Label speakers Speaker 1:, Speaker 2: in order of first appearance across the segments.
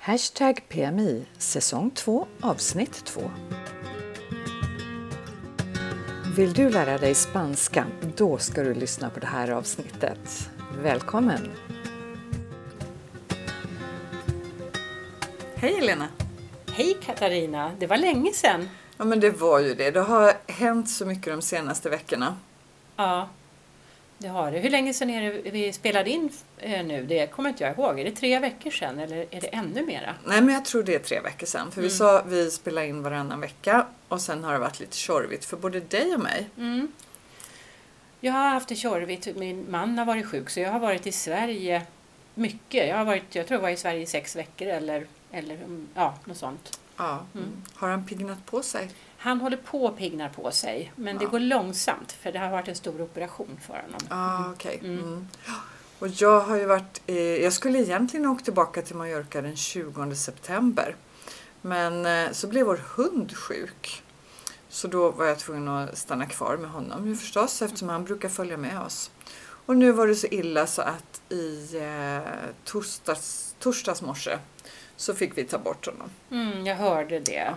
Speaker 1: Hashtag PMI säsong 2 avsnitt 2. Vill du lära dig spanska? Då ska du lyssna på det här avsnittet. Välkommen! Hej Elena!
Speaker 2: Hej Katarina! Det var länge sedan.
Speaker 1: Ja men det var ju det. Det har hänt så mycket de senaste veckorna.
Speaker 2: Ja, det har det. Hur länge sedan är det vi spelade in eh, nu? Det kommer inte jag ihåg. Är det tre veckor sedan eller är det ännu mera?
Speaker 1: Nej men jag tror det är tre veckor sedan. För vi sa vi spelar in varannan vecka och sen har det varit lite tjorvigt för både dig och mig.
Speaker 2: Mm. Jag har haft det tjorvigt. Min man har varit sjuk så jag har varit i Sverige mycket. Jag, har varit, jag tror jag var i Sverige i sex veckor eller, eller mm, ja, något sånt.
Speaker 1: Ja. Har han piggnat på sig?
Speaker 2: Han håller på och piggnar på sig men det går långsamt för det har varit en stor operation för honom.
Speaker 1: Ja, okej. Mm. Och jag har ju varit, eh, jag skulle egentligen åka tillbaka till Mallorca den 20 september. Men eh, så blev vår hund sjuk. Så då var jag tvungen att stanna kvar med honom ju förstås eftersom han brukar följa med oss. Och nu var det så illa så att i eh, torsdags, torsdags morse så fick vi ta bort honom.
Speaker 2: Mm, jag hörde det.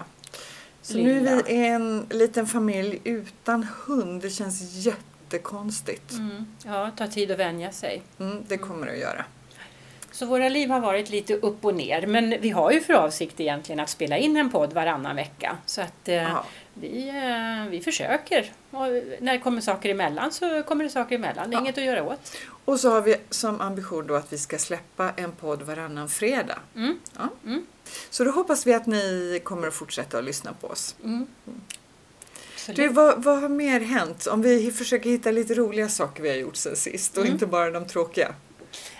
Speaker 1: Så nu är
Speaker 2: Lilla.
Speaker 1: vi en liten familj utan hund. Det känns jättekonstigt.
Speaker 2: Mm, ja, tar tid att vänja sig.
Speaker 1: Mm, det kommer det att göra.
Speaker 2: Så våra liv har varit lite upp och ner. Men vi har ju för avsikt egentligen att spela in en podd varannan vecka. Så att eh, vi, eh, vi försöker. Och när det kommer saker emellan så kommer det saker emellan. Det är
Speaker 1: Ja.
Speaker 2: inget att göra åt.
Speaker 1: Och så har vi som ambition då att vi ska släppa en podd varannan fredag.
Speaker 2: Mm.
Speaker 1: Ja.
Speaker 2: Mm.
Speaker 1: Så då hoppas vi att ni kommer att fortsätta att lyssna på oss.
Speaker 2: Mm. Så
Speaker 1: Du, vad, vad har mer hänt? Om vi försöker hitta lite roliga saker vi har gjort sen sist och
Speaker 2: Mm.
Speaker 1: inte bara de tråkiga.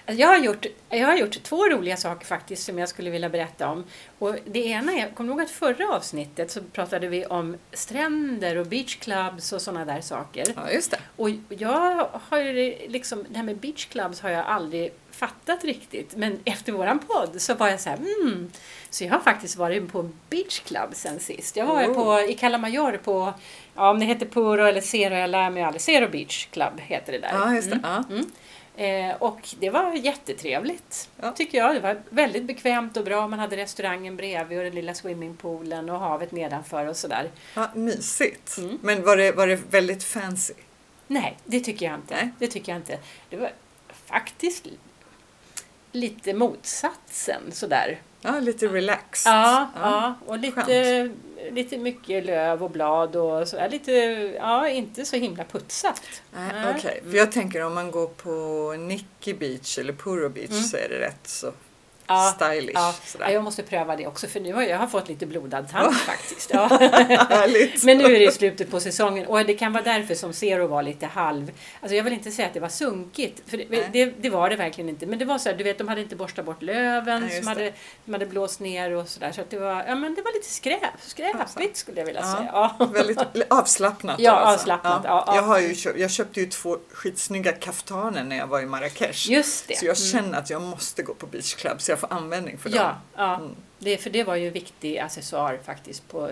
Speaker 2: Jag har, gjort, jag har gjort två roliga saker faktiskt som jag skulle vilja berätta om. Och det ena är, kommer du ihåg att förra avsnittet så pratade vi om stränder och beachclubs och sådana där saker.
Speaker 1: Ja, just det.
Speaker 2: Och jag har liksom, det här med beachclubs har jag aldrig fattat riktigt. Men efter våran podd så var jag så här, mm. Så jag har faktiskt varit på en beachclub sen sist. Jag var
Speaker 1: Oh.
Speaker 2: på, i Calamayor på, ja om det heter Puro eller Zero, jag lär mig aldrig. Zero Beach Club heter det där.
Speaker 1: Ja, just det.
Speaker 2: Mm.
Speaker 1: Ja.
Speaker 2: Mm. Eh, och det var jättetrevligt,
Speaker 1: Ja.
Speaker 2: tycker jag. Det var väldigt bekvämt och bra. Man hade restaurangen bredvid och den lilla swimmingpoolen och havet nedanför och sådär.
Speaker 1: Ja, mysigt.
Speaker 2: Mm.
Speaker 1: Men var det, var det väldigt fancy?
Speaker 2: Nej, det tycker jag inte.
Speaker 1: Nej.
Speaker 2: Det tycker jag inte. Det var faktiskt lite motsatsen sådär.
Speaker 1: Ja, lite relaxed.
Speaker 2: Ja, ja. och lite, lite mycket löv och blad och sådär. Lite, ja, inte så himla putsat.
Speaker 1: Nej,
Speaker 2: Nej.
Speaker 1: Okej, för jag tänker om man går på Nikki Beach eller Puro Beach så är det rätt så
Speaker 2: Mm. Ja,
Speaker 1: stylish.
Speaker 2: Ja,
Speaker 1: Sådär.
Speaker 2: jag måste pröva det också för nu har jag har fått lite blodad tand faktiskt. Ja. Men nu är det slutet på säsongen och det kan vara därför som Zero var lite halv... Alltså jag vill inte säga att det var sunkigt, för det, det, det var det verkligen inte. Men det var så här, du vet de hade inte borstat bort löven
Speaker 1: Nej,
Speaker 2: som hade, som hade blåst ner och sådär. Så att det var, ja men det var lite skräp, skräpigt skulle jag vilja
Speaker 1: Ja.
Speaker 2: säga. Ja.
Speaker 1: Väldigt avslappnat.
Speaker 2: Ja,
Speaker 1: alltså.
Speaker 2: avslappnat, ja, ja.
Speaker 1: Jag, har ju köpt, jag köpte ju två skitsnygga kaftaner när jag var i Marrakesh.
Speaker 2: Just det.
Speaker 1: Så jag
Speaker 2: Mm.
Speaker 1: känner att jag måste gå på beach club så jag får användning för dem.
Speaker 2: Ja, ja.
Speaker 1: Mm.
Speaker 2: Det, för det var ju en viktig accessoar faktiskt på,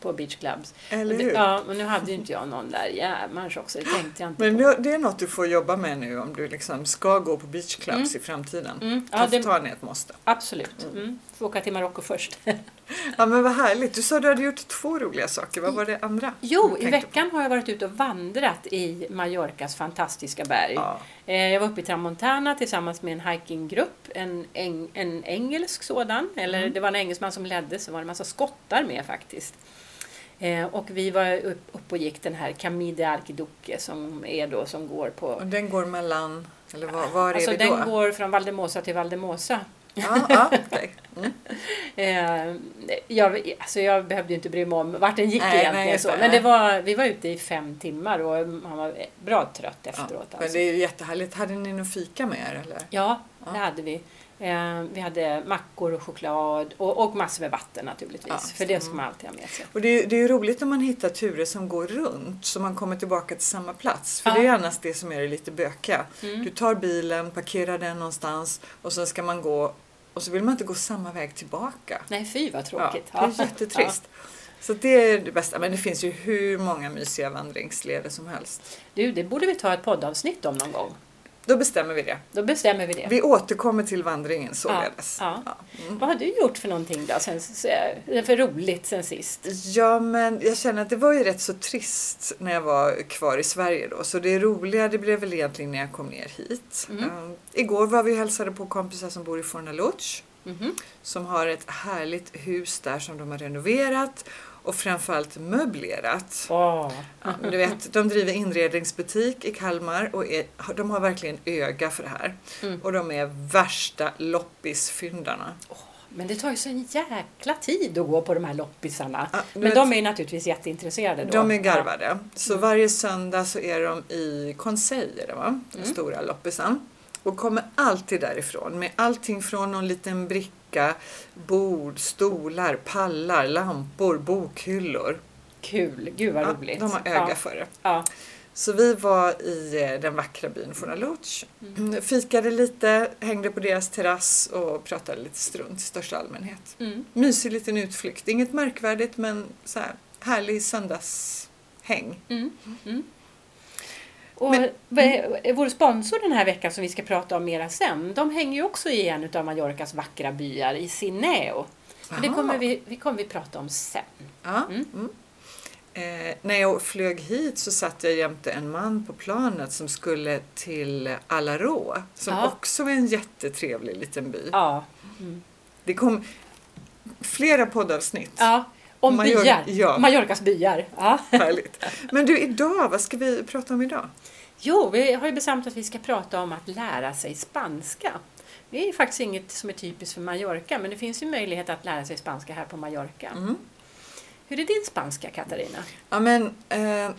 Speaker 2: på beachclubs.
Speaker 1: Eller hur?
Speaker 2: Ja, men nu hade ju inte jag någon där jämmers också. Det tänkte jag inte
Speaker 1: Men
Speaker 2: på.
Speaker 1: det- är något du får jobba med nu om du liksom ska gå på beach clubs i framtiden.
Speaker 2: Mm, ja,
Speaker 1: Kaftan är ett måste.
Speaker 2: Absolut. Mm. Får åka till Marocko först.
Speaker 1: Ja men vad härligt. Du sa att du hade gjort två roliga saker. Vad var det andra?
Speaker 2: Jo, i
Speaker 1: tänkte på?
Speaker 2: veckan har jag varit ute och vandrat i Mallorcas fantastiska berg.
Speaker 1: Ja.
Speaker 2: Eh, Jag var uppe i Tramontana tillsammans med en hikinggrupp, en, eng, en engelsk sådan. Eller
Speaker 1: Mm.
Speaker 2: det var en engelsman som ledde, så var det en massa skottar med faktiskt. Eh, Och vi var upp, upp och gick den här Camille de Arquiduque som är då som går på...
Speaker 1: Och den går mellan, eller var, var
Speaker 2: Alltså
Speaker 1: är vi
Speaker 2: den
Speaker 1: då?
Speaker 2: går från Valdemosa till Valdemosa.
Speaker 1: Ja, ja, okej. mm.
Speaker 2: Eh, jag, alltså jag behövde ju inte bry mig om vart den gick
Speaker 1: Nej,
Speaker 2: egentligen.
Speaker 1: nej,
Speaker 2: så. Men det var, vi var ute i fem timmar och man var bra trött
Speaker 1: Ja.
Speaker 2: efteråt.
Speaker 1: Men
Speaker 2: alltså.
Speaker 1: det är ju jättehärligt. Hade ni någon fika med er eller?
Speaker 2: Ja,
Speaker 1: Ja.
Speaker 2: det hade vi. Eh, vi hade mackor och choklad och, och massor med vatten naturligtvis.
Speaker 1: Ja,
Speaker 2: för det ska man alltid ha med sig.
Speaker 1: Och det är, det är ju roligt om man hittar turer som går runt så man kommer tillbaka till samma plats. För
Speaker 2: Ja.
Speaker 1: det är annars det som är det lite bökiga.
Speaker 2: Mm.
Speaker 1: Du tar bilen, parkerar den någonstans och så ska man gå och så vill man inte gå samma väg tillbaka.
Speaker 2: Nej, fy vad
Speaker 1: Ja,
Speaker 2: tråkigt.
Speaker 1: det är jättetrist. Så det är det bästa. Men det finns ju hur många mysiga vandringsleder som helst.
Speaker 2: Du, det borde vi ta ett poddavsnitt om någon gång.
Speaker 1: Då bestämmer vi det.
Speaker 2: Då bestämmer vi det.
Speaker 1: Vi återkommer till vandringen således.
Speaker 2: ja.
Speaker 1: Ja. Mm.
Speaker 2: Vad har du gjort för någonting då, sen, för roligt sen sist?
Speaker 1: Ja, men jag känner att det var ju rätt så trist när jag var kvar i Sverige då. Så det roliga det blev väl egentligen när jag kom ner hit.
Speaker 2: Mm.
Speaker 1: Um, igår var vi och hälsade på kompisar som bor i Fornalutsch.
Speaker 2: Mhm.
Speaker 1: Som har ett härligt hus där som de har renoverat och framförallt möblerat. Ja, men du vet, de driver inredningsbutik i Kalmar och är, de har verkligen öga för det här.
Speaker 2: Mm.
Speaker 1: Och de är värsta loppisfyndarna.
Speaker 2: Men det tar ju så en jäkla tid att gå på de här loppisarna.
Speaker 1: Ja,
Speaker 2: Men
Speaker 1: vet,
Speaker 2: de är ju naturligtvis jätteintresserade då.
Speaker 1: de är garvade. Så varje söndag så är de i va? Den
Speaker 2: Mm.
Speaker 1: stora loppisen. Och kommer alltid därifrån med allting från någon liten bricka, bord, stolar, pallar, lampor, bokhyllor.
Speaker 2: Kul, gud vad
Speaker 1: Ja,
Speaker 2: roligt.
Speaker 1: de har öga
Speaker 2: ja.
Speaker 1: för det.
Speaker 2: Ja.
Speaker 1: Så vi var i eh, den vackra byn Fornalutsch, mm. fikade lite, hängde på deras terrass och pratade lite strunt i största allmänhet.
Speaker 2: Mm.
Speaker 1: Mysig liten utflykt, inget märkvärdigt men så här, härlig söndagshäng.
Speaker 2: Mm. Mm. Och
Speaker 1: Men-
Speaker 2: vår sponsor den här veckan som vi ska prata om mera sen, de hänger ju också i en av Mallorcas vackra byar, i Sineo. Det kommer vi, vi kommer vi prata om sen.
Speaker 1: Ja.
Speaker 2: Mm.
Speaker 1: Mm. Eh, när jag flög hit så satt jag jämte en man på planet som skulle till Alarå, som
Speaker 2: Ja.
Speaker 1: också är en jättetrevlig liten by.
Speaker 2: Ja. Mm.
Speaker 1: Det kom flera poddavsnitt.
Speaker 2: ja. Om
Speaker 1: Major-
Speaker 2: byar.
Speaker 1: ja.
Speaker 2: Mallorcas byar. Ja.
Speaker 1: Härligt. Men du, idag, vad ska vi prata om idag?
Speaker 2: Jo, vi har ju bestämt att vi ska prata om att lära sig spanska. Det är ju faktiskt inget som är typiskt för Mallorca, men det finns ju möjlighet att lära sig spanska här på Mallorca.
Speaker 1: Mm.
Speaker 2: Hur är din spanska, Katarina?
Speaker 1: Ja, men, eh,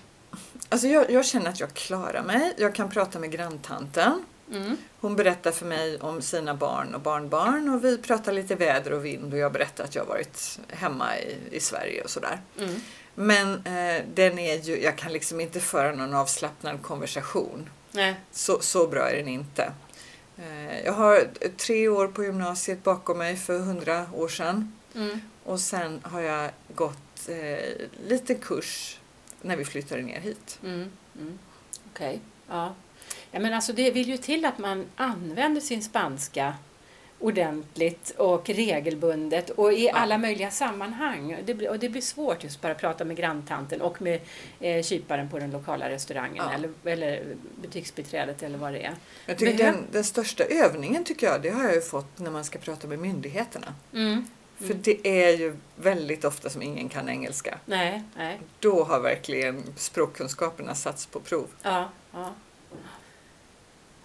Speaker 1: alltså jag, jag känner att jag klarar mig. Jag kan prata med granntanten.
Speaker 2: Mm.
Speaker 1: Hon berättar för mig om sina barn och barnbarn och vi pratar lite väder och vind och jag berättar att jag har varit hemma i, i Sverige och sådär.
Speaker 2: Mm.
Speaker 1: Men eh, den är ju, jag kan liksom inte föra någon avslappnad konversation.
Speaker 2: Nej.
Speaker 1: Så, så bra är den inte. Eh, jag har tre år på gymnasiet bakom mig för hundra år sedan.
Speaker 2: Mm.
Speaker 1: Och sen har jag gått eh, lite kurs när vi flyttade ner hit.
Speaker 2: Mm. Mm. Okej. Ja. Ja. Men alltså det vill ju till att man använder sin spanska ordentligt och regelbundet och i alla möjliga sammanhang. Det blir, och det blir svårt just bara att prata med granntanten och med eh, kyparen på den lokala restaurangen
Speaker 1: Ja.
Speaker 2: eller, eller butiksbiträdet eller vad det är.
Speaker 1: Jag tycker den, den största övningen tycker jag, det har jag ju fått när man ska prata med myndigheterna.
Speaker 2: Mm.
Speaker 1: För det är ju väldigt ofta som ingen kan engelska.
Speaker 2: Nej, nej.
Speaker 1: Då har verkligen språkkunskaperna satts på prov.
Speaker 2: Ja, ja.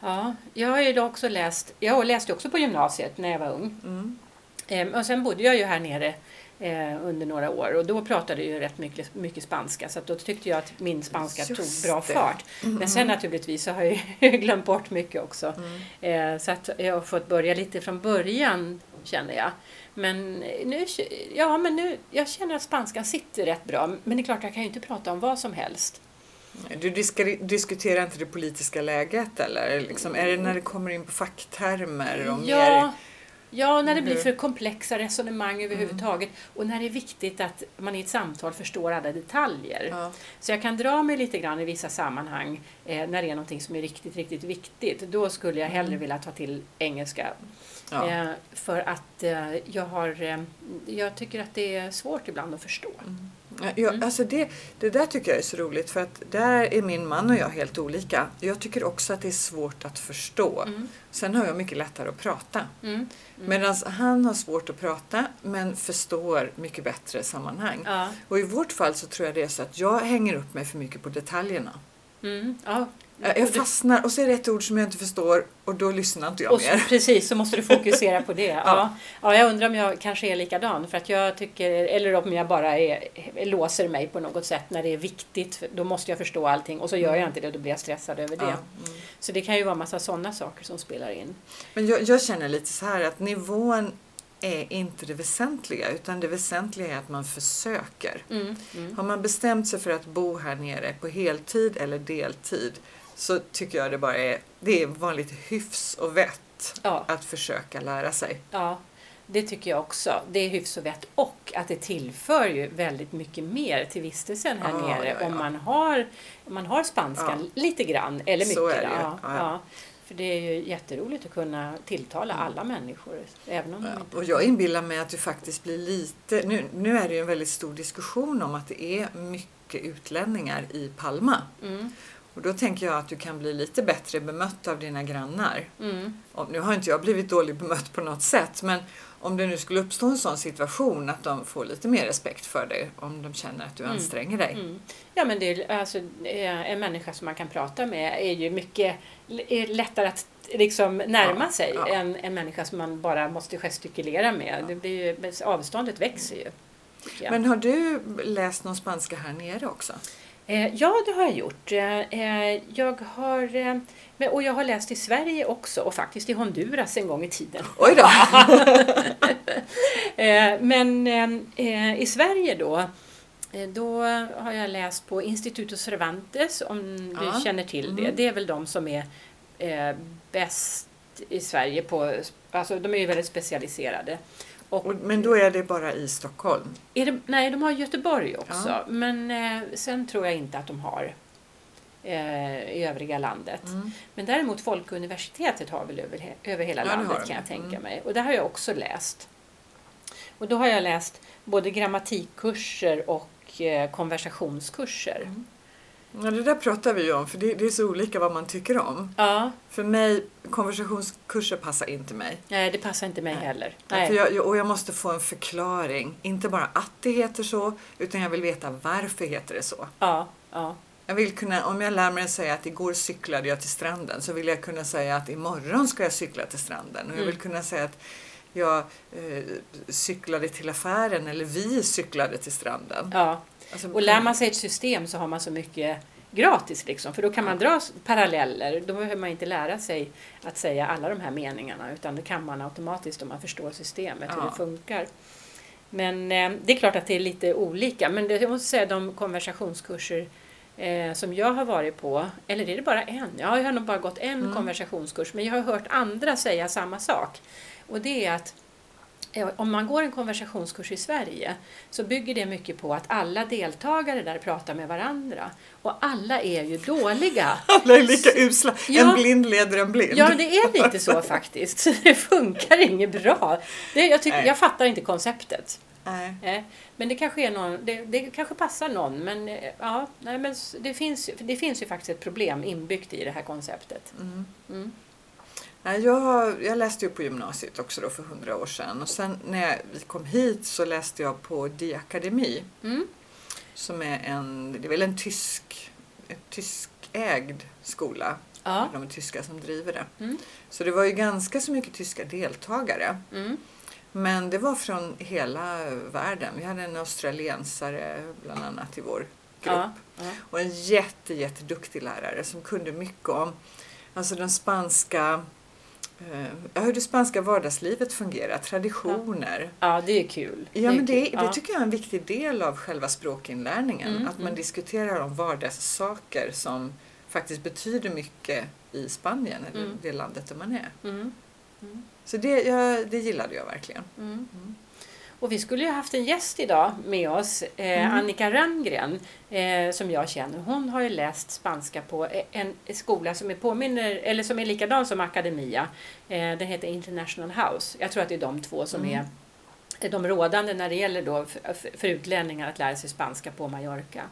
Speaker 2: Ja, jag har ju också läst, jag läste också på gymnasiet när jag var ung.
Speaker 1: Mm.
Speaker 2: Ehm, och sen bodde jag ju här nere eh, under några år och då pratade jag ju rätt mycket, mycket spanska så då tyckte jag att min spanska
Speaker 1: Just
Speaker 2: tog bra
Speaker 1: det.
Speaker 2: fart. Men sen naturligtvis så har jag ju glömt bort mycket också.
Speaker 1: Mm.
Speaker 2: Eh, så att jag har fått börja lite från början känner jag. Men nu, ja, men nu, jag känner att spanskan sitter rätt bra. Men det är klart, jag kan ju inte prata om vad som helst.
Speaker 1: Du diskuterar inte det politiska läget eller? Liksom, är det när det kommer in på facktermer och mer?
Speaker 2: Ja, ja, när det blir
Speaker 1: Mhm.
Speaker 2: för komplexa resonemang överhuvudtaget och när det är viktigt att man i ett samtal förstår alla detaljer.
Speaker 1: Ja.
Speaker 2: Så jag kan dra mig lite grann i vissa sammanhang eh, när det är någonting som är riktigt, riktigt viktigt. Då skulle jag hellre vilja ta till engelska.
Speaker 1: Ja.
Speaker 2: Eh, för att eh, jag, har, eh, jag tycker att det är svårt ibland att förstå.
Speaker 1: Ja, Ja,
Speaker 2: Mm.
Speaker 1: alltså det, det där tycker jag är så roligt för att där är min man och jag helt olika. Jag tycker också att det är svårt att förstå.
Speaker 2: Mm.
Speaker 1: Sen har jag mycket lättare att prata.
Speaker 2: Mm. Mm.
Speaker 1: Medan han har svårt att prata men förstår mycket bättre sammanhang.
Speaker 2: Ja.
Speaker 1: Och i vårt fall så tror jag det är så att jag hänger upp mig för mycket på detaljerna.
Speaker 2: Mm. Ja.
Speaker 1: Jag fastnar och så är det ett ord som jag inte förstår och då lyssnar inte jag
Speaker 2: Och så,
Speaker 1: mer.
Speaker 2: precis, så måste du fokusera på det. Ja.
Speaker 1: Ja.
Speaker 2: Ja. jag undrar om jag kanske är likadan. För att jag tycker, eller om jag bara är, låser mig på något sätt när det är viktigt. Då måste jag förstå allting och så gör jag inte det och då blir jag stressad över det.
Speaker 1: Ja, mm.
Speaker 2: Så det kan ju vara massa sådana saker som spelar in.
Speaker 1: Men jag, jag känner lite så här att nivån är inte det väsentliga utan det väsentliga är att man försöker.
Speaker 2: Mm. Mm.
Speaker 1: Har man bestämt sig för att bo här nere på heltid eller deltid så tycker jag det bara är, det är vanligt hyfs och vett
Speaker 2: Ja,
Speaker 1: att försöka lära sig.
Speaker 2: ja, det tycker jag också. Det är hyfs och vett och att det tillför ju väldigt mycket mer till vistelsen här
Speaker 1: Ja,
Speaker 2: nere
Speaker 1: ja,
Speaker 2: om man har, man har spanskan lite grann eller mycket.
Speaker 1: Så är det.
Speaker 2: För det är ju jätteroligt att kunna tilltala alla människor. Även om
Speaker 1: Ja, och jag inbillar mig att du faktiskt blir lite... Nu, nu är det ju en väldigt stor diskussion om att det är mycket utlänningar i Palma.
Speaker 2: Mm,
Speaker 1: Och då tänker jag att du kan bli lite bättre bemött av dina grannar.
Speaker 2: mm,
Speaker 1: Och nu har inte jag blivit dåligt bemött på något sätt men om det nu skulle uppstå en sån situation att de får lite mer respekt för dig om de känner att du
Speaker 2: Mm.
Speaker 1: anstränger dig.
Speaker 2: mm. Ja, men det är, alltså, en människa som man kan prata med är ju mycket är lättare att liksom närma
Speaker 1: Ja,
Speaker 2: sig
Speaker 1: ja.
Speaker 2: än en människa som man bara måste gestikulera med. Det blir ju, avståndet växer ju.
Speaker 1: Men har du läst någon spanska här nere också?
Speaker 2: Eh, ja, det har jag gjort. Eh, eh, jag har, och jag har läst i Sverige också och faktiskt i Honduras en gång i tiden.
Speaker 1: Oj då!
Speaker 2: Men i Sverige då, då har jag läst på Instituto Cervantes, om du
Speaker 1: Ja.
Speaker 2: känner till det.
Speaker 1: Mm.
Speaker 2: Det är väl de som är bäst i Sverige på, alltså de är ju väldigt specialiserade. Och,
Speaker 1: Men då är det bara i Stockholm?
Speaker 2: det, nej, de har Göteborg också,
Speaker 1: Ja.
Speaker 2: men eh, sen tror jag inte att de har eh, i övriga landet.
Speaker 1: Mm.
Speaker 2: Men däremot Folkuniversitetet har väl över, över hela
Speaker 1: Ja,
Speaker 2: landet
Speaker 1: de.
Speaker 2: kan jag tänka
Speaker 1: Mm.
Speaker 2: mig. Och det har jag också läst. Och då har jag läst både grammatikkurser och eh, konversationskurser.
Speaker 1: Mm. Ja, det där pratar vi ju om för det, det är så olika vad man tycker om.
Speaker 2: Ja,
Speaker 1: För mig, konversationskurser passar inte mig.
Speaker 2: nej det passar inte mig
Speaker 1: Nej.
Speaker 2: heller.
Speaker 1: För
Speaker 2: Nej.
Speaker 1: jag, och jag måste få en förklaring. Inte bara att det heter så, utan jag vill veta varför heter det så.
Speaker 2: Ja, ja,
Speaker 1: Jag vill kunna, om jag lär mig att säga att igår cyklade jag till stranden så vill jag kunna säga att imorgon ska jag cykla till stranden. Och jag vill
Speaker 2: Mm.
Speaker 1: kunna säga att jag eh, cyklade till affären eller vi cyklade till stranden.
Speaker 2: ja.
Speaker 1: Alltså,
Speaker 2: Och lär man sig ett system så har man så mycket gratis liksom. För då kan man dra paralleller. Då behöver man inte lära sig att säga alla de här meningarna utan det kan man automatiskt om man förstår systemet, hur
Speaker 1: Ja.
Speaker 2: det funkar. Men eh, det är klart att det är lite olika. Men det, jag måste säga de konversationskurser eh, som jag har varit på, eller är det bara en? Ja, jag har nog bara gått en
Speaker 1: Mm.
Speaker 2: konversationskurs, men jag har hört andra säga samma sak. Och det är att om man går en konversationskurs i Sverige så bygger det mycket på att alla deltagare där pratar med varandra. Och alla är ju dåliga.
Speaker 1: Alla är lika usla.
Speaker 2: Ja.
Speaker 1: En blind leder en blind.
Speaker 2: Ja, det är lite så faktiskt. Så Det funkar inget bra. Det, jag, tycker, jag fattar inte konceptet.
Speaker 1: Nej.
Speaker 2: Nej, men det kanske, är någon, det, det kanske passar någon. Men, eh, ja, nej, men det, finns, det finns ju faktiskt ett problem inbyggt i det här konceptet.
Speaker 1: Mm.
Speaker 2: Mm.
Speaker 1: Jag, jag läste ju på gymnasiet också då för hundra år sedan och sen när vi kom hit så läste jag på Diakademi
Speaker 2: Mm.
Speaker 1: som är en, det är väl en tysk, en tyskägd skola.
Speaker 2: Ja.
Speaker 1: De är tyskar som driver det.
Speaker 2: Mm.
Speaker 1: Så det var ju ganska så mycket tyska deltagare.
Speaker 2: Mm.
Speaker 1: Men det var från hela världen. Vi hade en australiensare bland annat i vår grupp.
Speaker 2: Ja.
Speaker 1: Och en jätte, jätteduktig lärare som kunde mycket om alltså den spanska ja, hur det spanska vardagslivet fungerar, traditioner.
Speaker 2: ja, det är kul.
Speaker 1: Ja, men det, det
Speaker 2: Ja.
Speaker 1: tycker jag är en viktig del av själva språkinlärningen.
Speaker 2: Mm,
Speaker 1: att man
Speaker 2: mm.
Speaker 1: diskuterar om vardagssaker som faktiskt betyder mycket i Spanien, eller
Speaker 2: Mm.
Speaker 1: det landet där man är.
Speaker 2: Mm. Mm.
Speaker 1: Så det, ja, det gillade jag verkligen.
Speaker 2: Och vi skulle ju haft en gäst idag med oss, eh,
Speaker 1: Mm.
Speaker 2: Annika Rönngren, eh, som jag känner. Hon har ju läst spanska på eh, en skola som är påminner, eller som är likadan som Academia. Eh, den heter International House. Jag tror att det är de två som
Speaker 1: Mm.
Speaker 2: är är de rådande när det gäller då för, för utlänningar att lära sig spanska på Mallorca.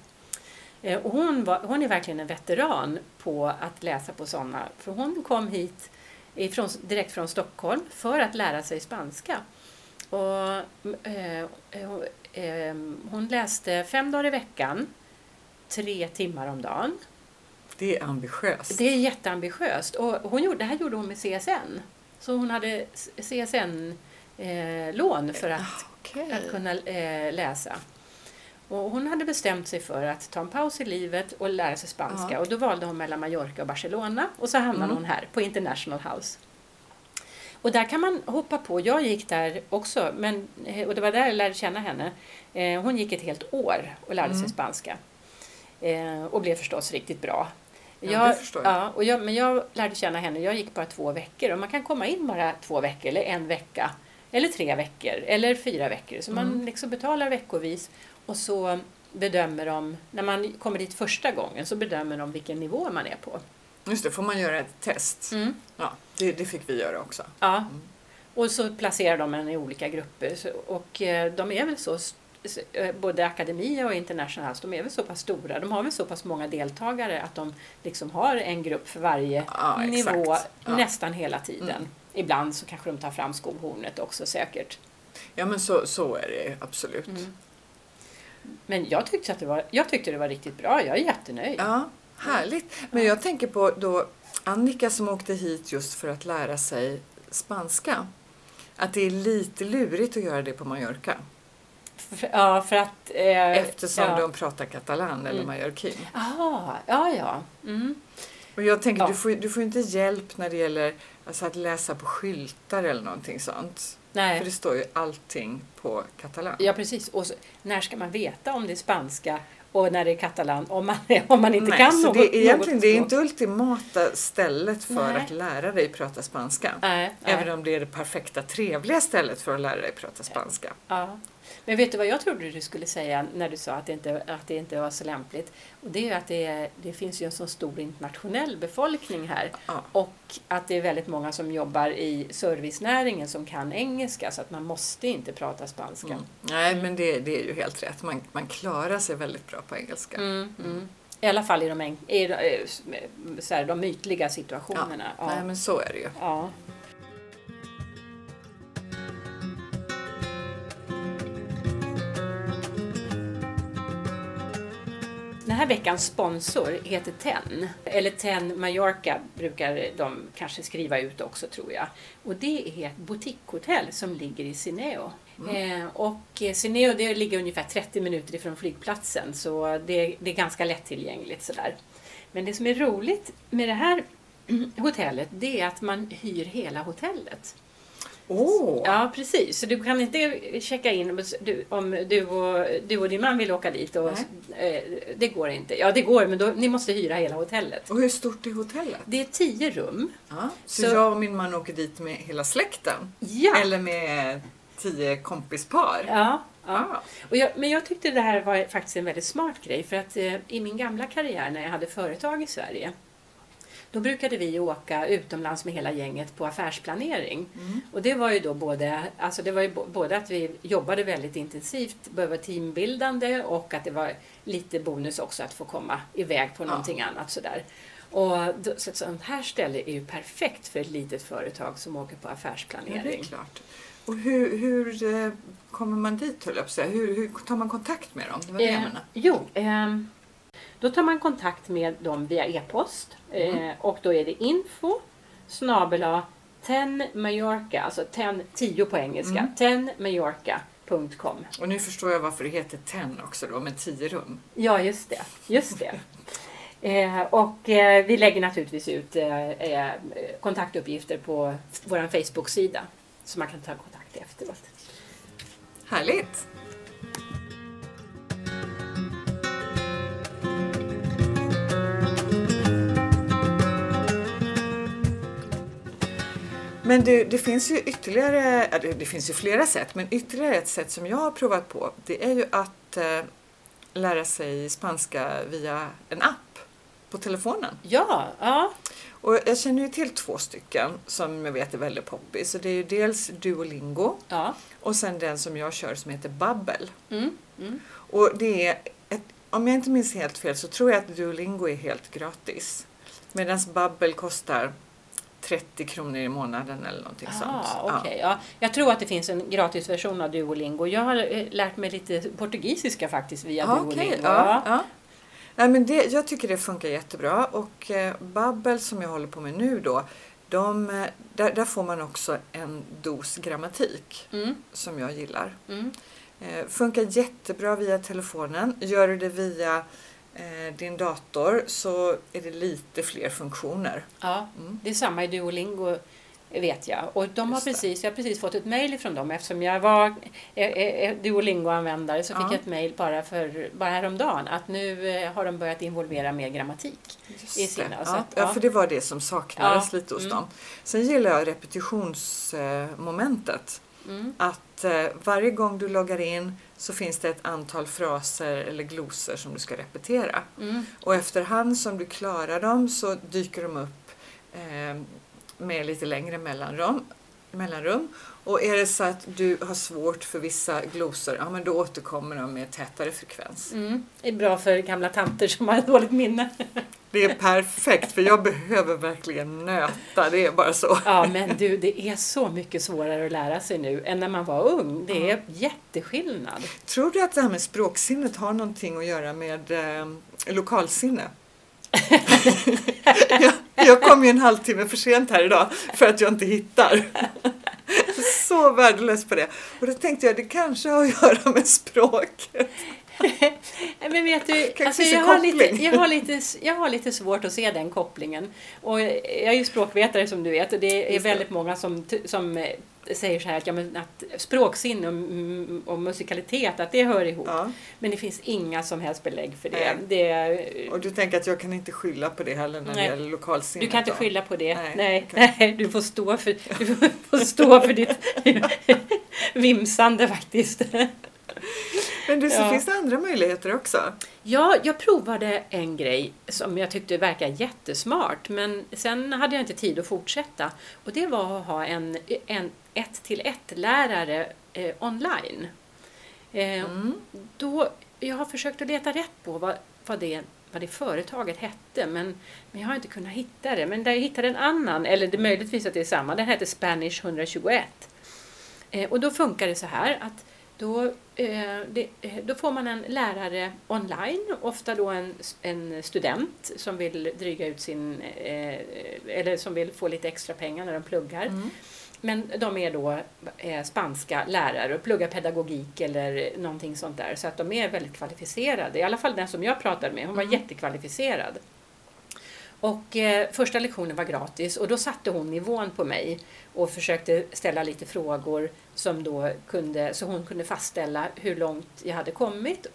Speaker 2: Eh, och hon, var, hon är verkligen en veteran på att läsa på sådana, för hon kom hit ifrån, direkt från Stockholm för att lära sig spanska. Och, eh, eh, eh, hon läste fem dagar i veckan, tre timmar om dagen.
Speaker 1: Det är ambitiöst.
Speaker 2: Det är jätteambitiöst. Och hon gjorde, det här gjorde hon med CSN. Så hon hade CSN-lån för att,
Speaker 1: Okej.
Speaker 2: att kunna eh, läsa. Och hon hade bestämt sig för att ta en paus i livet och lära sig spanska.
Speaker 1: Ja.
Speaker 2: Och då valde hon mellan Mallorca och Barcelona. Och så hamnade
Speaker 1: Mm.
Speaker 2: hon här på International House. Och där kan man hoppa på. Jag gick där också, men, eh, och det var där jag lärde känna henne. Eh, Hon gick ett helt år och lärde sig
Speaker 1: Mm.
Speaker 2: spanska. Eh, Och blev förstås riktigt bra.
Speaker 1: Ja, det förstår jag.
Speaker 2: Ja, och jag, men jag lärde känna henne, jag gick bara två veckor och man kan komma in bara två veckor eller en vecka eller tre veckor eller fyra veckor. Så man
Speaker 1: Mm.
Speaker 2: liksom betalar veckovis och så bedömer de, när man kommer dit första gången så bedömer de vilken nivå man är på.
Speaker 1: Just det, får man göra ett test?
Speaker 2: Mm.
Speaker 1: Ja, det, det fick vi göra också.
Speaker 2: Ja.
Speaker 1: Mm.
Speaker 2: Och så placerar de en i olika grupper. Och eh, de är väl så, eh, både Akademia och International House, de är väl så pass stora. De har väl så pass många deltagare att de liksom har en grupp för varje
Speaker 1: Ja,
Speaker 2: nivå.
Speaker 1: Ja.
Speaker 2: nästan hela tiden.
Speaker 1: Mm.
Speaker 2: Ibland så kanske de tar fram skohornet också säkert.
Speaker 1: Ja, men så, så är det absolut.
Speaker 2: Mm. Men jag tyckte, att det var, jag tyckte det var riktigt bra. Jag är jättenöjd.
Speaker 1: Ja, härligt. Men jag tänker på då Annika som åkte hit just för att lära sig spanska. Att det är lite lurigt att göra det på Mallorca.
Speaker 2: För, ja, för att... Eh,
Speaker 1: Eftersom
Speaker 2: ja.
Speaker 1: de pratar katalan eller
Speaker 2: Mm.
Speaker 1: mallorquin.
Speaker 2: Aha, ja, ja. Mm.
Speaker 1: Och jag tänker,
Speaker 2: Ja.
Speaker 1: du, får, du får inte hjälp när det gäller alltså, att läsa på skyltar eller någonting sånt.
Speaker 2: Nej.
Speaker 1: För det står ju allting på katalan.
Speaker 2: Ja, precis. Och så, när ska man veta om det är spanska och när det är katalan om man, om man inte
Speaker 1: Nej,
Speaker 2: kan
Speaker 1: så
Speaker 2: något?
Speaker 1: det, är egentligen, det är inte ultimata stället för
Speaker 2: Nej.
Speaker 1: att lära dig prata spanska.
Speaker 2: Nej.
Speaker 1: Även om det är det perfekta, trevliga stället för att lära dig prata spanska.
Speaker 2: Ja. Men vet du vad jag trodde du skulle säga när du sa att det inte, att det inte var så lämpligt? Och det är ju att det, är- det finns ju en så stor internationell befolkning här.
Speaker 1: Ja.
Speaker 2: Och att det är väldigt många som jobbar i servicenäringen som kan engelska så att man måste inte prata spanska.
Speaker 1: Mm. Nej, men det, det är ju helt rätt. Man, man klarar sig väldigt bra på engelska.
Speaker 2: Mm, mm. I alla fall i de, en- i, eh, så här, de ytliga situationerna. Ja.
Speaker 1: Nej, men så är det ju.
Speaker 2: Ja. Den här veckans sponsor heter TEN, eller TEN Mallorca brukar de kanske skriva ut också tror jag. Och det är ett boutiquehotell som ligger i Sineo. Eh, och Sineo det ligger ungefär 30 minuter ifrån flygplatsen så det, det är ganska lättillgängligt sådär. Men det som är roligt med det här hotellet det är att man hyr hela hotellet.
Speaker 1: Åh!
Speaker 2: Ja, precis. Så du kan inte checka in du, om du och, du och din man vill åka dit. Och, eh, det går inte. Ja, det går, men då, ni måste hyra hela hotellet.
Speaker 1: Och hur stort är hotellet?
Speaker 2: Det är tio rum.
Speaker 1: Ja. Så,
Speaker 2: Så-
Speaker 1: jag och min man åker dit med hela släkten?
Speaker 2: Ja!
Speaker 1: Eller med tio kompispar?
Speaker 2: Ja, ja.
Speaker 1: Ah.
Speaker 2: Och jag, men jag tyckte det här var faktiskt en väldigt smart grej. För att eh, i min gamla karriär när jag hade företag i Sverige då brukade vi åka utomlands med hela gänget på affärsplanering.
Speaker 1: Mm.
Speaker 2: Och det var ju då både, alltså det var ju både att vi jobbade väldigt intensivt, var teambildande och att det var lite bonus också att få komma iväg på
Speaker 1: Ja.
Speaker 2: någonting annat sådär. Och då, så ett sånt här ställe är ju perfekt för ett litet företag som åker på
Speaker 1: Ja, det är
Speaker 2: affärsplanering.
Speaker 1: klart. Och hur, hur eh, kommer man dit, höll jag på att säga? Hur, hur tar man kontakt med dem? Det var det jag
Speaker 2: Eh,
Speaker 1: menade.
Speaker 2: jo, ehm, då tar man kontakt med dem via e-post eh, och då är det info snabela ten Mallorca, alltså ten, 10 på engelska,
Speaker 1: Mm.
Speaker 2: tenmallorca.com.
Speaker 1: Och nu förstår jag varför det heter TEN också då, med tio rum.
Speaker 2: Ja, just det. Just det. Eh, och eh, vi lägger naturligtvis ut eh, eh, kontaktuppgifter på vår Facebook-sida så man kan ta kontakt efteråt.
Speaker 1: Härligt! Men det, det finns ju ytterligare, det finns ju flera sätt, men ytterligare ett sätt som jag har provat på det är ju att eh, lära sig spanska via en app på telefonen.
Speaker 2: Ja, ja.
Speaker 1: Och jag känner ju till två stycken som jag vet är väldigt poppis. Så det är ju dels Duolingo
Speaker 2: ja.
Speaker 1: och sen den som jag kör som heter Babbel.
Speaker 2: Mm, mm.
Speaker 1: Och det är, ett, om jag inte minns helt fel så tror jag att Duolingo är helt gratis. Medan Babbel kostar 30 kronor i månaden eller någonting sånt.
Speaker 2: Ah, okej. ja. Jag tror att det finns en gratisversion av Duolingo. Jag har eh, lärt mig lite portugisiska faktiskt via
Speaker 1: Ja,
Speaker 2: Duolingo.
Speaker 1: okej, ja, ja. Nej, men det, jag tycker det funkar jättebra och eh, Babbel som jag håller på med nu då, de, eh, där, där får man också en dos grammatik
Speaker 2: Mm,
Speaker 1: som jag gillar.
Speaker 2: mm.
Speaker 1: Eh, funkar jättebra via telefonen. Gör du det via din dator så är det lite fler funktioner.
Speaker 2: Ja,
Speaker 1: Mm.
Speaker 2: det är samma i Duolingo vet jag. Och de har precis, jag har precis fått ett mejl från dem eftersom jag var eh, eh, Duolingo-användare så fick
Speaker 1: Ja.
Speaker 2: jag ett mejl bara, för, bara häromdagen att nu eh, har de börjat involvera mer grammatik.
Speaker 1: Just
Speaker 2: I sina,
Speaker 1: ja,
Speaker 2: att,
Speaker 1: ja, för det var det som saknades
Speaker 2: Ja,
Speaker 1: lite hos
Speaker 2: mm.
Speaker 1: dem. Sen gillar jag repetitionsmomentet.
Speaker 2: Mm.
Speaker 1: att eh, varje gång du loggar in så finns det ett antal fraser eller glosor som du ska repetera.
Speaker 2: Mm.
Speaker 1: Och efterhand som du klarar dem så dyker de upp eh, med lite längre mellanrum. mellanrum. Och är det så att du har svårt för vissa glosor, ja men då återkommer de med tätare frekvens.
Speaker 2: Mm. Det är bra för gamla tanter som har dåligt minne.
Speaker 1: Det är perfekt för jag behöver verkligen nöta, det är bara så.
Speaker 2: Ja, men du, det är så mycket svårare att lära sig nu än när man var ung. Det är jätteskillnad.
Speaker 1: Tror du att det här med språksinnet har någonting att göra med eh, lokalsinne? jag, jag kom ju en halvtimme för sent här idag för att jag inte hittar. Så värdelös på det. Och då tänkte jag det kanske har att göra med språk.
Speaker 2: Men vet du, alltså jag, har lite, jag, har lite, jag har lite svårt att se den kopplingen. Och jag är ju språkvetare som du vet och det är
Speaker 1: Just det.
Speaker 2: väldigt många som, som eh, säger så här att, ja, men att språksinne och, och musikalitet, att det hör ihop.
Speaker 1: Ja.
Speaker 2: Men det finns inga som helst belägg för det. Det
Speaker 1: Och du tänker att jag kan inte skylla på det heller när det
Speaker 2: Nej.
Speaker 1: gäller lokalsinnet?
Speaker 2: du kan inte
Speaker 1: då?
Speaker 2: skylla på det.
Speaker 1: Nej,
Speaker 2: Nej, nej, du får stå för, du får stå för ditt vimsande faktiskt.
Speaker 1: Men du, så
Speaker 2: Ja.
Speaker 1: finns det andra möjligheter också?
Speaker 2: Ja, jag provade en grej som jag tyckte verkade jättesmart men sen hade jag inte tid att fortsätta. Och det var att ha en, en ett till ett lärare eh, online. Eh,
Speaker 1: Mm.
Speaker 2: då, jag har försökt att leta rätt på vad, vad, det, vad det företaget hette men, men jag har inte kunnat hitta det. Men där jag hittade en annan, eller det möjligtvis att det är samma, den hette Spanish 121. Eh, och då funkar det så här att då, eh, det, eh, då får man en lärare online, ofta då en, en student som vill dryga ut sin, eh, eller som vill få lite extra pengar när de pluggar.
Speaker 1: Mm.
Speaker 2: Men de är då spanska lärare och pluggar pedagogik eller någonting sånt där. Så att de är väldigt kvalificerade. I alla fall den som jag pratade med, hon var
Speaker 1: Mm.
Speaker 2: jättekvalificerad. Och eh, första lektionen var gratis och då satte hon nivån på mig och försökte ställa lite frågor som då kunde, så hon kunde fastställa hur långt jag hade kommit.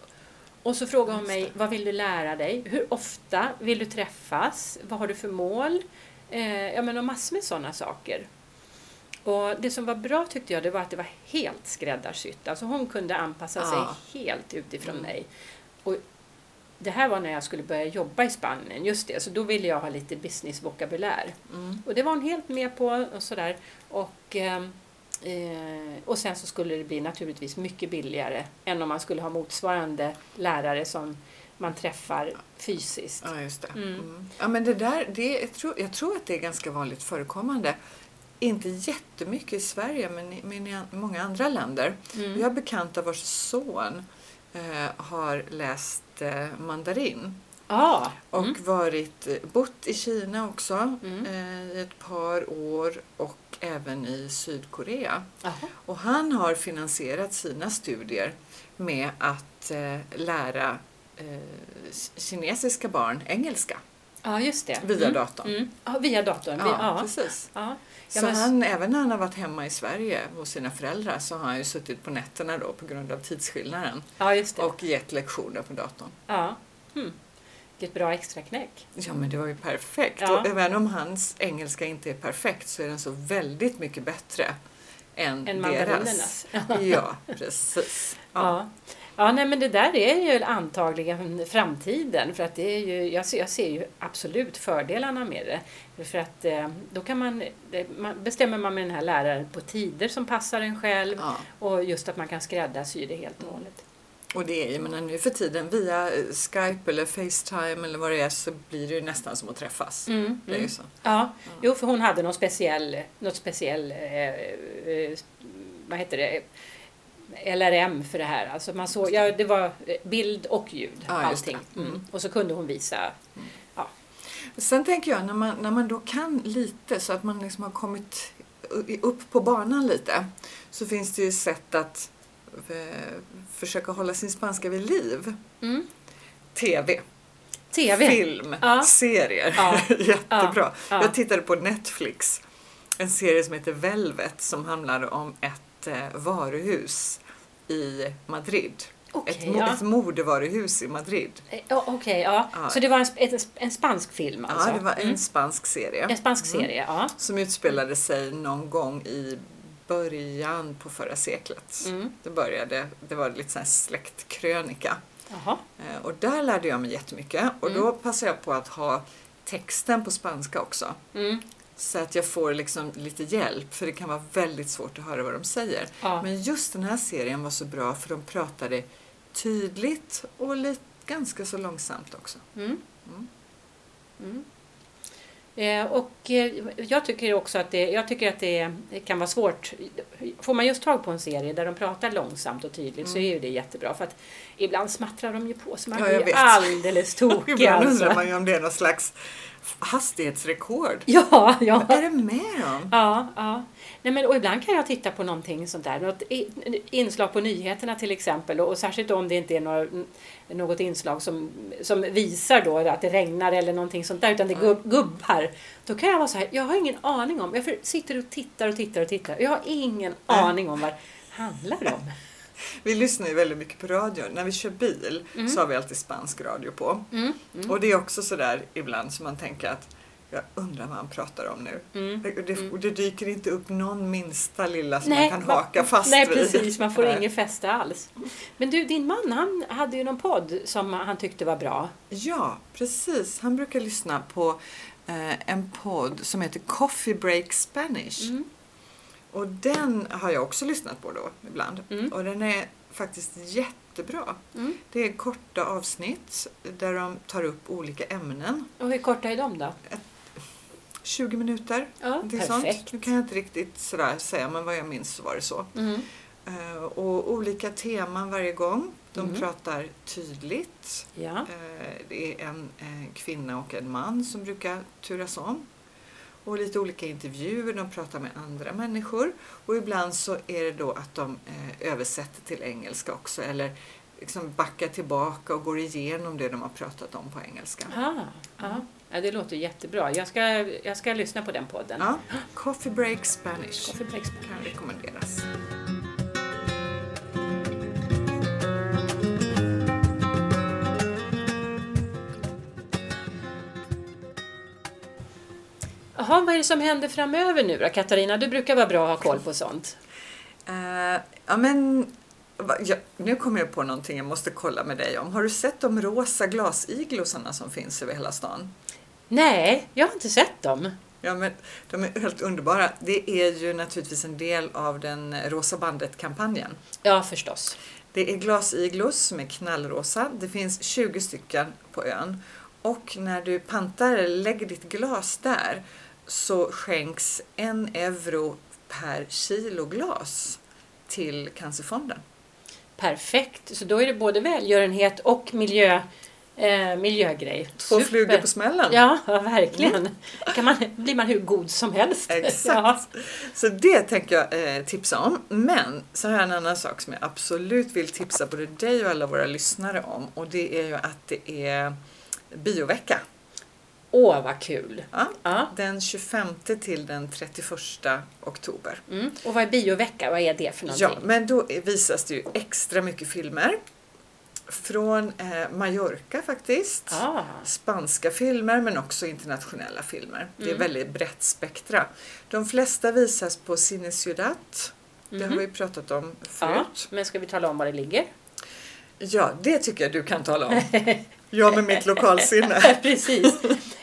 Speaker 2: Och så frågade hon mig, vad vill du lära dig? Hur ofta vill du träffas? Vad har du för mål? Eh, ja men och massor med sådana saker. Och det som var bra tyckte jag, det var att det var helt skräddarsytt. Alltså hon kunde anpassa
Speaker 1: Ja.
Speaker 2: sig helt utifrån
Speaker 1: Mm.
Speaker 2: mig. Och det här var när jag skulle börja jobba i Spanien, just det. Så då ville jag ha lite businessvokabulär.
Speaker 1: Mm.
Speaker 2: Och det var hon helt med på och sådär. Och, ehm, eh, och sen så skulle det bli naturligtvis mycket billigare än om man skulle ha motsvarande lärare som man träffar fysiskt.
Speaker 1: Ja, just det.
Speaker 2: Mm.
Speaker 1: Mm. Ja, men det där, det, jag, tror, jag tror att det är ganska vanligt förekommande. Inte jättemycket i Sverige, men i, men i många andra länder.
Speaker 2: Mm.
Speaker 1: Vi har bekanta vars son eh, har läst eh, mandarin
Speaker 2: Ja,
Speaker 1: och
Speaker 2: mm.
Speaker 1: varit, eh, bott i Kina också
Speaker 2: Mm.
Speaker 1: eh, i ett par år och även i Sydkorea.
Speaker 2: Jaha.
Speaker 1: Och han har finansierat sina studier med att eh, lära kinesiska barn engelska
Speaker 2: ja just det.
Speaker 1: via
Speaker 2: mm.
Speaker 1: datorn.
Speaker 2: Mm. Ja, via datorn.
Speaker 1: Ja,
Speaker 2: Ja. Ja.
Speaker 1: precis.
Speaker 2: Ja.
Speaker 1: Så
Speaker 2: Ja, men-
Speaker 1: han, även när han har varit hemma i Sverige hos sina föräldrar så har han ju suttit på nätterna då på grund av tidsskillnaden
Speaker 2: ja,
Speaker 1: och gett lektioner på datorn.
Speaker 2: Ja. Hmm. Vilket bra extra knäck.
Speaker 1: Ja men det var ju perfekt.
Speaker 2: Ja.
Speaker 1: Och även om hans engelska inte är perfekt så är den så väldigt mycket bättre än,
Speaker 2: Än
Speaker 1: deras. Ja, precis. Ja.
Speaker 2: Ja. Ja, nej, men det där är ju antagligen framtiden. För att det är ju, jag, ser, jag ser ju absolut fördelarna med det. För att eh, då kan man, man, bestämmer man med den här läraren på tider som passar en själv.
Speaker 1: Ja.
Speaker 2: Och just att man kan skräddarsy det helt och
Speaker 1: Mm.
Speaker 2: hållet.
Speaker 1: Och det är, jag menar nu för tiden via eh, Skype eller Facetime eller vad det är så blir det ju nästan som att träffas.
Speaker 2: Mm,
Speaker 1: Det är ju
Speaker 2: mm.
Speaker 1: så.
Speaker 2: Ja, jo för hon hade någon speciell, något speciell, eh, eh, vad heter det, LRM för det här. Alltså man såg, ja, det var eh, bild och ljud,
Speaker 1: Ja, just
Speaker 2: allting.
Speaker 1: Mm.
Speaker 2: Mm. Och så kunde hon visa.
Speaker 1: Sen tänker jag när man, när man då kan lite så att man liksom har kommit upp på banan lite så finns det ju sätt att eh, försöka hålla sin spanska vid liv.
Speaker 2: Mm.
Speaker 1: TV,
Speaker 2: TV.
Speaker 1: film,
Speaker 2: Ja.
Speaker 1: serier.
Speaker 2: Ja.
Speaker 1: Jättebra.
Speaker 2: Ja.
Speaker 1: Jag tittade på Netflix en serie som heter Velvet som handlar om ett eh, varuhus i Madrid.
Speaker 2: Okej,
Speaker 1: ett,
Speaker 2: ja.
Speaker 1: ett modevaruhus i Madrid.
Speaker 2: Eh, Okej, ja.
Speaker 1: Ja.
Speaker 2: Så det var en, en, en spansk film alltså?
Speaker 1: Ja, det var en
Speaker 2: Mm.
Speaker 1: spansk serie.
Speaker 2: En spansk
Speaker 1: Mm.
Speaker 2: serie, ja.
Speaker 1: Som utspelade sig någon gång i början på förra seklet.
Speaker 2: Mm.
Speaker 1: Det började, det var lite sån släktkrönika.
Speaker 2: Jaha.
Speaker 1: Eh, Och där lärde jag mig jättemycket och
Speaker 2: Mm.
Speaker 1: då passade jag på att ha texten på spanska också.
Speaker 2: Mm.
Speaker 1: Så att jag får liksom lite hjälp för det kan vara väldigt svårt att höra vad de säger.
Speaker 2: Ja.
Speaker 1: Men just den här serien var så bra för de pratade tydligt och lite, ganska så långsamt också.
Speaker 2: Mm.
Speaker 1: Mm.
Speaker 2: Mm. Eh, och eh, jag tycker också att det, jag tycker att det kan vara svårt. Får man just tag på en serie där de pratar långsamt och tydligt så är ju det jättebra. För att ibland smattrar de ju på så man
Speaker 1: Ja,
Speaker 2: blir alldeles tokig.
Speaker 1: Ibland undrar
Speaker 2: Alltså.
Speaker 1: man ju om det är någon slags hastighetsrekord.
Speaker 2: Ja, ja.
Speaker 1: Vad är det med dem?
Speaker 2: Ja, ja. Nej, men, och ibland kan jag titta på någonting sånt där. Något inslag på nyheterna till exempel. Och, och särskilt om det inte är något, något inslag som, som visar då att det regnar eller någonting sånt där. Utan det är gubb, gubbar. Då kan jag vara så här, jag har ingen aning om. Jag sitter och tittar och tittar och tittar. Jag har ingen aning om vad det handlar om.
Speaker 1: Vi lyssnar ju väldigt mycket på radio. När vi kör bil så har vi alltid spansk radio på.
Speaker 2: Mm, mm,
Speaker 1: Och det är också sådär ibland som man tänker att jag undrar vad han pratar om nu.
Speaker 2: mm.
Speaker 1: Och Det, och det dyker inte upp någon minsta lilla som
Speaker 2: Nej,
Speaker 1: man kan
Speaker 2: man-
Speaker 1: haka fast
Speaker 2: Nej,
Speaker 1: vid.
Speaker 2: precis. Man får
Speaker 1: Nej.
Speaker 2: ingen fäste alls. Men du, din man han hade ju någon podd som han tyckte var bra.
Speaker 1: Ja, precis. Han brukar lyssna på eh, en podd som heter Coffee Break Spanish. Och den har jag också lyssnat på då ibland.
Speaker 2: Mm.
Speaker 1: Och den är faktiskt jättebra.
Speaker 2: Mm.
Speaker 1: Det är korta avsnitt där de tar upp olika ämnen.
Speaker 2: Och hur korta är de då?
Speaker 1: 20 minuter.
Speaker 2: Ja, perfekt.
Speaker 1: Sånt. Nu kan jag inte riktigt sådär säga men vad jag minns så var det så.
Speaker 2: Mm.
Speaker 1: Eh, och olika teman varje gång. De
Speaker 2: Mm.
Speaker 1: pratar tydligt.
Speaker 2: Ja.
Speaker 1: Eh, det är en eh, kvinna och en man som brukar turas om. Och lite olika intervjuer, de pratar med andra människor. Och ibland så är det då att de eh, översätter till engelska också. Eller liksom backar tillbaka och går igenom det de har pratat om på engelska.
Speaker 2: Aha, ja. ja, det låter jättebra. Jag ska, jag ska lyssna på den podden.
Speaker 1: Ja, Coffee Break Spanish
Speaker 2: Coffee breaks.
Speaker 1: kan rekommenderas.
Speaker 2: Jaha, vad är det som händer framöver nu då, Katarina? Du brukar vara bra att ha koll på sånt.
Speaker 1: Eh, ja, men, ja, nu kommer jag på någonting jag måste kolla med dig om. Har du sett de rosa glasiglosarna som finns över hela stan?
Speaker 2: Nej, jag har inte sett dem.
Speaker 1: Ja, men de är helt underbara. Det är ju naturligtvis en del av den Rosa bandet-kampanjen.
Speaker 2: Ja, förstås.
Speaker 1: Det är glasiglos som är knallrosa. Det finns 20 stycken på ön. Och när du pantar eller lägger ditt glas där så skänks en euro per kilo glas till Cancerfonden.
Speaker 2: Perfekt. Så då är det både välgörenhet och miljö, eh, miljögrej.
Speaker 1: Två
Speaker 2: Super.
Speaker 1: flugor på smällen.
Speaker 2: Ja, verkligen. Kan man, blir man hur god som helst.
Speaker 1: Exakt.
Speaker 2: Ja.
Speaker 1: Så det tänker jag eh, tipsa om. Men så har jag en annan sak som jag absolut vill tipsa både dig och alla våra lyssnare om. Och det är ju att det är biovecka.
Speaker 2: Åh, vad kul.
Speaker 1: Ja,
Speaker 2: Ja.
Speaker 1: den 25 till den 31 oktober.
Speaker 2: Mm. Och vad är biovecka? Vad är det för någonting?
Speaker 1: Ja, men då visas det ju extra mycket filmer. Från eh, Mallorca faktiskt.
Speaker 2: Ah.
Speaker 1: Spanska filmer men också internationella filmer. Det är
Speaker 2: Mm.
Speaker 1: väldigt brett spektra. De flesta visas på Cine Ciudad. Det har
Speaker 2: Mhm.
Speaker 1: vi pratat om
Speaker 2: Ja,
Speaker 1: förut.
Speaker 2: men ska vi tala om var det ligger?
Speaker 1: Ja, det tycker jag du kan tala om. Jag med mitt lokalsinne.
Speaker 2: Precis.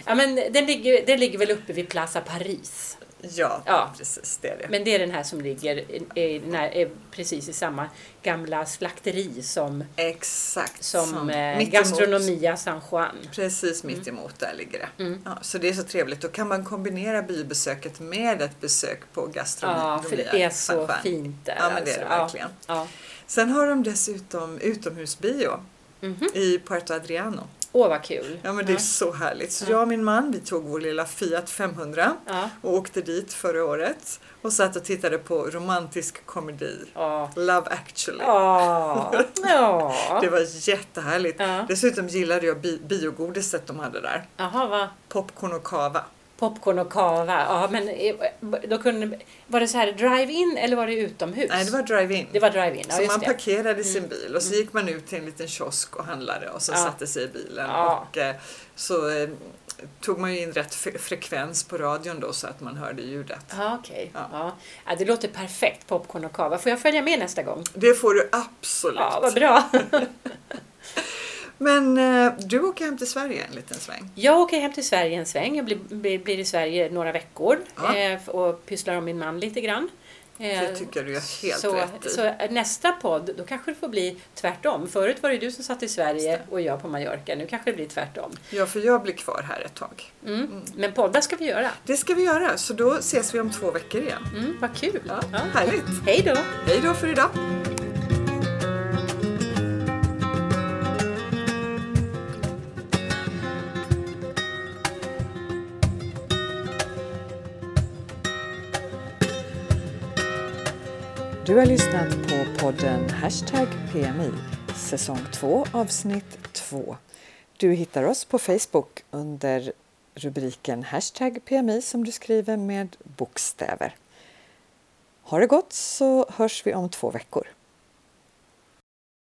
Speaker 2: Ja, men den ligger, den ligger väl uppe vid Plaza Paris.
Speaker 1: Ja,
Speaker 2: Ja.
Speaker 1: precis. Det är det.
Speaker 2: Men det är den här som ligger i, när, är precis i samma gamla slakteri som,
Speaker 1: Exakt.
Speaker 2: som eh,
Speaker 1: mittemot-
Speaker 2: Gastronomia San Juan.
Speaker 1: Precis mitt emot där ligger det.
Speaker 2: Mm.
Speaker 1: Ja, så det är så trevligt. Då kan man kombinera biobesöket med ett besök på gastronomi.
Speaker 2: Ja, för det är så fint där.
Speaker 1: Ja, men det är det
Speaker 2: alltså.
Speaker 1: verkligen.
Speaker 2: Ja.
Speaker 1: Sen har de dessutom utomhusbio
Speaker 2: Mhm.
Speaker 1: i Puerto Adriano.
Speaker 2: Åh, vad kul.
Speaker 1: Ja men det är så härligt. Så
Speaker 2: Ja.
Speaker 1: jag och min man vi tog vår lilla Fiat 500
Speaker 2: Ja.
Speaker 1: och åkte dit förra året och satt och tittade på romantisk komedi.
Speaker 2: Ja.
Speaker 1: Love actually.
Speaker 2: Ja.
Speaker 1: Det var jättehärligt. Dessutom gillade jag bi- biogodiset de hade där.
Speaker 2: Jaha, vad?
Speaker 1: Popcorn och kava.
Speaker 2: Popcorn och kava. Ja, men eh, då kunde, var det så här drive-in eller var det utomhus?
Speaker 1: Nej, det var drive-in.
Speaker 2: Det var drive-in, ja
Speaker 1: så man
Speaker 2: det.
Speaker 1: parkerade sin bil och så gick man ut till en liten kiosk och handlade och så
Speaker 2: Ja.
Speaker 1: satte sig i bilen.
Speaker 2: Ja.
Speaker 1: Och, eh, så eh, tog man ju in rätt frekvens på radion då så att man hörde ljudet.
Speaker 2: Ja, okej.
Speaker 1: Ja.
Speaker 2: Ja. Ja, det låter perfekt, popcorn och kava. Får jag följa med nästa gång?
Speaker 1: Det får du absolut.
Speaker 2: Ja, vad bra.
Speaker 1: Men eh, du åker hem till Sverige en liten sväng.
Speaker 2: Jag åker hem till Sverige en sväng. Jag blir, blir, i Sverige några veckor
Speaker 1: Ja.
Speaker 2: eh, och pysslar om min man lite grann. Eh,
Speaker 1: Det tycker jag du gör helt
Speaker 2: så,
Speaker 1: rätt i.
Speaker 2: så nästa podd, då kanske det får bli tvärtom. Förut var det du som satt i Sverige och jag på Mallorca. Nu kanske det blir tvärtom.
Speaker 1: Ja, för jag blir kvar här ett tag.
Speaker 2: Mm. Men poddar ska vi göra.
Speaker 1: Det ska vi göra, så då ses vi om två veckor igen.
Speaker 2: Mm, vad kul!
Speaker 1: Ja,
Speaker 2: Ja.
Speaker 1: Härligt!
Speaker 2: Hej då!
Speaker 1: Hej då för idag! Du har lyssnat på podden Hashtag PMI, säsong 2 avsnitt 2. Du hittar oss på Facebook under rubriken Hashtag PMI som du skriver med bokstäver. Ha det gott så hörs vi om två veckor.